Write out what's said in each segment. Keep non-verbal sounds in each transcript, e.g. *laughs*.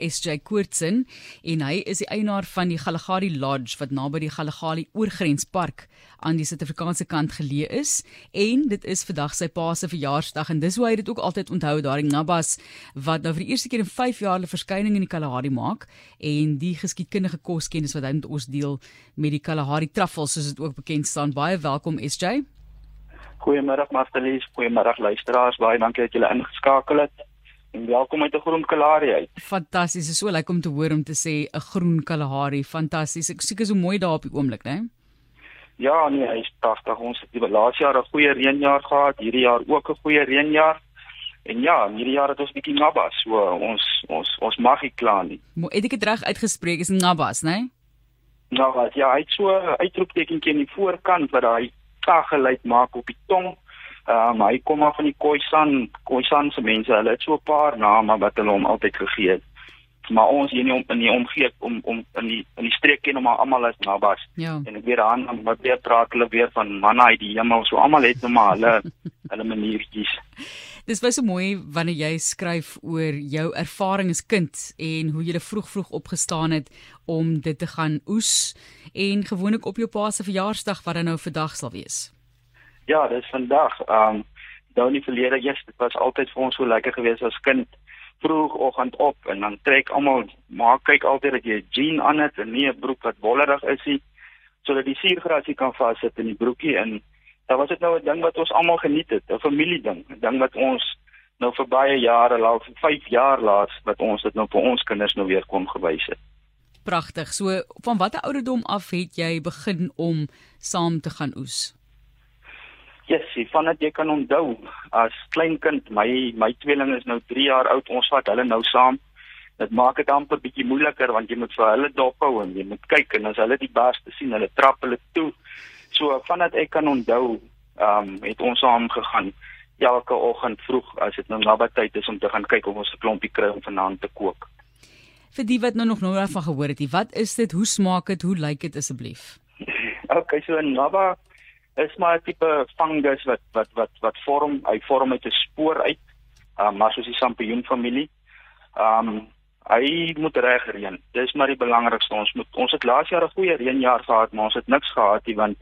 SJ Koortsen en hy is die eienaar van die Galagadi Lodge wat naby die Galagadi Oorgrenspark aan die Suid-Afrikaanse kant geleë is en dit is vandag sy pa se verjaarsdag en dis hoe hy dit ook altyd onthou daardie Nabas wat nou vir die eerste keer in 5 jaar 'n verskyning in die Kalahari maak en die geskiedkundige koskennis wat hy met ons deel met die Kalahari truffles soos dit ook bekend staan baie welkom SJ Goeiemôre Martelies, goeiemôre luisteraars. Baie dankie dat julle ingeskakel het. En welkom uit 'n groen Kalahari uit. Fantasties, is so lekker om te hoor om te sê 'n groen Kalahari. Fantasties. Ek seker so mooi daar op die oomblik, né? Ja, nee, hy's pragtig. Ons het die laaste jaar 'n goeie reënjaar gehad, hierdie jaar ook 'n goeie reënjaar. En ja, hierdie jaar het ons bietjie nabas, so ons ons ons mag nie kla nie. Moet ek dit reg uitgespreek is nabas, né? Nabas, ja, hy het so 'n uitroeptekentjie in die voorkant wat daai geluid maak op die tong. Ehm um, hy kom af van die Khoisan, Khoisan se mense. Hulle het so 'n paar name wat hulle hom altyd gegee het. Maar ons hier nie om in die omgee om om in die in die streek ken hom almal as Nabas. Ja. En ek weet aan wat weer praat hulle weer van manna uit die hemel. So almal het nou maar hulle *laughs* hulle maniertjies. Dis baie so mooi wanneer jy skryf oor jou ervaring as kind en hoe jy vroeg vroeg opgestaan het om dit te gaan oes en gewoonlik op jou pa se verjaarsdag wat dan nou vandag sal wees. Ja, dis vandag. Ehm um, nou nie verlede jaar, dit was altyd vir ons so lekker geweest as kind vroegoggend op en dan trek almal maak kyk altyd dat jy 'n jean aan het en nie 'n broek wat bollerig is nie sodat die suurgrasie kan vassit in die broekie en dan was dit nou 'n ding wat ons almal geniet het, 'n familieding, 'n ding wat ons nou vir baie jare lank, 5 jaar laas wat ons dit nou vir ons kinders nou weer kom gewys het. Pragtig. So van watter ouderdom af het jy begin om saam te gaan oes? Yes, van dit jy kan onthou as klein kind, my my tweeling is nou 3 jaar oud, ons vat hulle nou saam. Dit maak dit amper bietjie moeiliker want jy moet vir hulle dop hou en jy moet kyk en as hulle die beste sien, hulle trap hulle toe. So vandat ek kan onthou, ehm um, het ons saam gegaan elke oggend vroeg as dit nou naby tyd is om te gaan kyk of ons 'n klompie kry om vanaand te kook. Vir die wat nou nog nooit van gehoor het, wat is dit? Hoe smaak dit? Hoe lyk dit asseblief? *laughs* okay, so 'n naba is maar 'n tipe fungus wat wat wat wat vorm, hy vorm uit 'n spoor uit. Ehm um, maar soos die sampioen familie. Ehm um, hy moet reg reën. Dis maar die belangrikste. Ons moet ons het laas jaar 'n goeie reënjaar gehad, maar ons het niks gehad nie want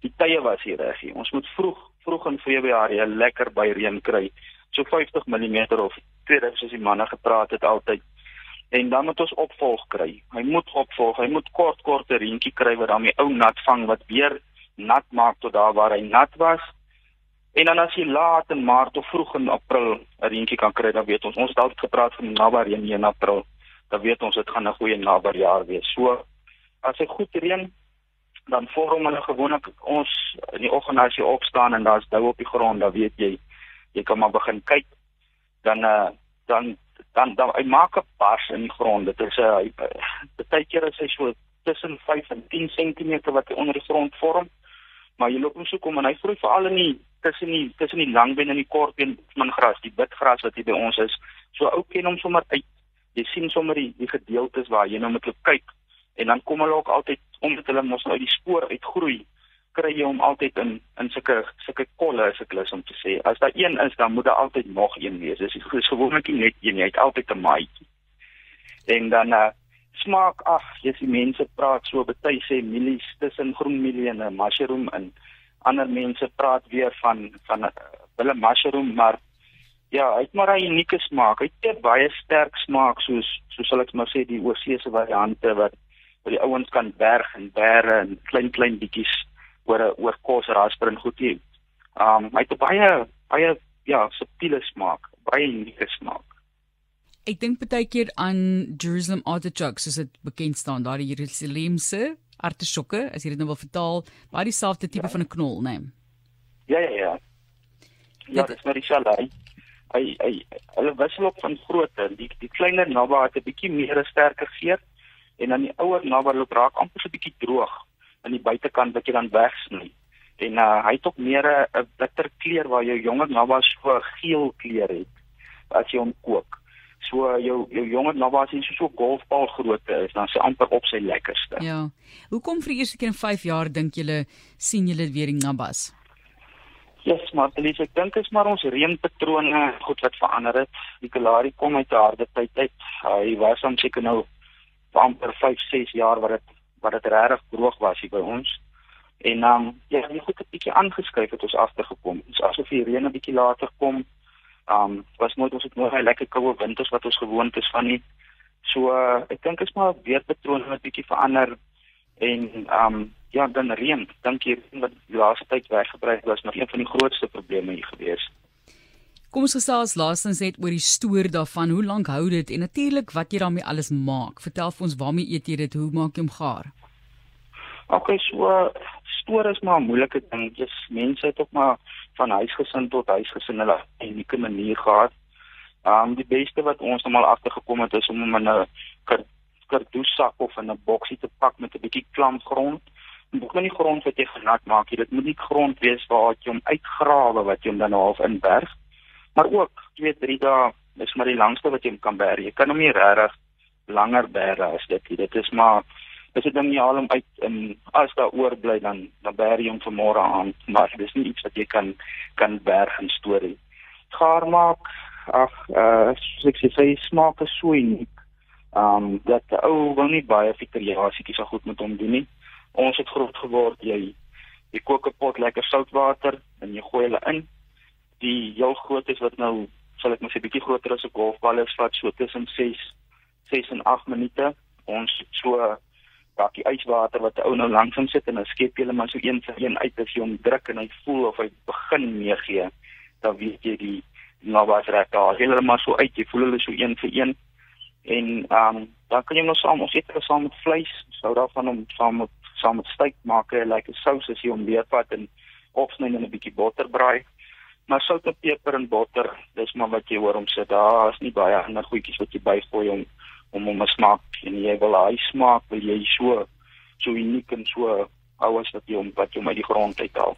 die tye was hier reg. Ons moet vroeg vroeg in Februarie 'n lekker by reën kry. So 50 mm of 2000 soos die manne gepraat het altyd. En dan moet ons opvolg kry. Hy moet opvolg. Hy moet kort kort 'n reentjie kry wat dan die ou nat vang wat weer nat maak tot daar waar hy nat was. En dan as jy laat in Maart of vroeg in April 'n reentjie kan kry, dan weet ons ons het altyd gepraat van naby reën in April. Dan weet ons dit gaan 'n goeie nabyjaar wees. So as hy goed reën, dan vorm hulle gewoonlik ons in die oggend as jy opstaan en daar's dou op die grond, dan weet jy jy kan maar begin kyk. Dan uh, dan dan dan hy maak 'n bars in die grond. Dit is 'n uh, baie keer is hy so tussen 5 en 10 cm wat hy onder die grond vorm maar jy loop hom so kom en hy groei veral in die tussen die tussen die langbeen en die kortbeen van gras, die witgras wat hier by ons is. So ou ken hom sommer uit. Jy sien sommer die die gedeeltes waar jy nou moet kyk en dan kom hulle ook altyd omdat hulle mos nou die spoor uitgroei kry jy hom altyd in in sulke sulke kolle as ek lus om te sê. As daar een is, dan moet daar altyd nog een wees. Dis gewoonlik net een, jy het altyd 'n maatjie. En dan uh, smaak ag jy sien mense praat so baie sê mielies tussen groen mielie en 'n mushroom en ander mense praat weer van van hulle mushroom maar ja hy het maar 'n unieke smaak hy het baie sterk smaak soos soos sal ek maar sê die oorsese variante wat wat die ouens kan berg en bære en klein klein bietjies oor oor kos rasper en goed hier. Um hy het baie baie ja subtiele smaak, baie unieke smaak. Ek dink baie keer aan Jerusalem artichokes soos dit bekend staan, daardie Jerusalemse artisjokke, as jy dit nou wil vertaal, baie dieselfde tipe ja. van 'n knol, né? Nee. Ja ja ja. Ja, dit is maar dieselfde. Hy hy hulle wissel op van grootte. Die die kleiner naba het 'n bietjie meer 'n sterker geur en dan die ouer naba loop raak amper so 'n bietjie droog aan die buitekant wat jy dan wegsny. En uh, hy het ook meer 'n bitter kleur waar jou jonger naba so geel kleur het as jy hom kook so jou jou jonger nabas is so golfbal grootte is dan se amper op sy lekkerste. Ja. Hoekom vir die eerste keer in 5 jaar dink julle sien julle weer die nabas? Ja, yes, maar Elise, ek dink is maar ons reënpatrone goed wat verander het. Die Kalahari kom uit 'n harde tyd uit. Hy was om seker nou amper 5, 6 jaar wat dit wat dit regtig droog was hier by ons. En dan um, ja, jy het 'n bietjie aangeskuif het ons agtergekom. Ons asof die reën 'n bietjie later kom. Um was nooit ons het nooit 'n lekker koue winters wat ons gewoond is van nie. So uh, ek dink is maar weerpatrone wat bietjie verander en um ja, dan reën. Dink jy wat die laaste tyd weggebreek was nog een van die grootste probleme hier gewees. Kom ons gesels laastens net oor die stoor daarvan. Hoe lank hou dit en natuurlik wat jy daarmee alles maak. Vertel vir ons waarmee eet jy dit? Hoe maak jy hom gaar? Okay, so stoor is maar 'n moeilike ding. Dis mense het ook maar van huisgesin tot huisgesin hulle unieke manier gehad. Um die beste wat ons nou al agtergekom het is om hom in 'n kardoesak of in 'n boksie te pak met 'n bietjie klam grond. Moet nie grond wat jy genat maak nie. Dit moet nie grond wees waar jy hom uitgrawe wat jy hom dan half inberg. Maar ook 2, 3 dae is maar die langste wat jy hom kan berg. Jy kan hom nie regtig langer berg as dit. Dit is maar Dis dit dan nie al om uit in as daar oorbly dan dan berg jy hom vir môre aan, maar dis nie iets wat jy kan kan berg in storie. Gaar maak, ag, uh ek sê sy smaak is so uniek. Um dat ou wil nie baie fikeriasietjies so goed met hom doen nie. Ons het groot geword jy jy kook 'n pot lekker soutwater en jy gooi hulle in. Die heel groot is wat nou sal ek net 'n bietjie groter as 'n golfbal is vat so tussen 6 6 en 8 minute. Ons so bakkie yswater wat 'n ou nou langsam sit en dan skep jy hom maar so een vir een uit as jy hom druk en hy voel of hy begin meegee dan weet jy die nabas reg daar. Jy hulle maar so uit jy voel hulle so een vir een. En ehm um, dan kan jy nog saam ons eet hulle saam met vleis sou daarvan om saam met saam met steak maak like 'n sous as jy hom weer vat en opsny in 'n bietjie botter braai. Maar sout en peper en botter dis maar wat jy hoor om sit. Daar is nie baie ander goedjies wat jy bygooi om om om 'n smaak en jy wil hy smaak wil jy so so uniek en so ouers wat jy om wat jy met die grond uithaal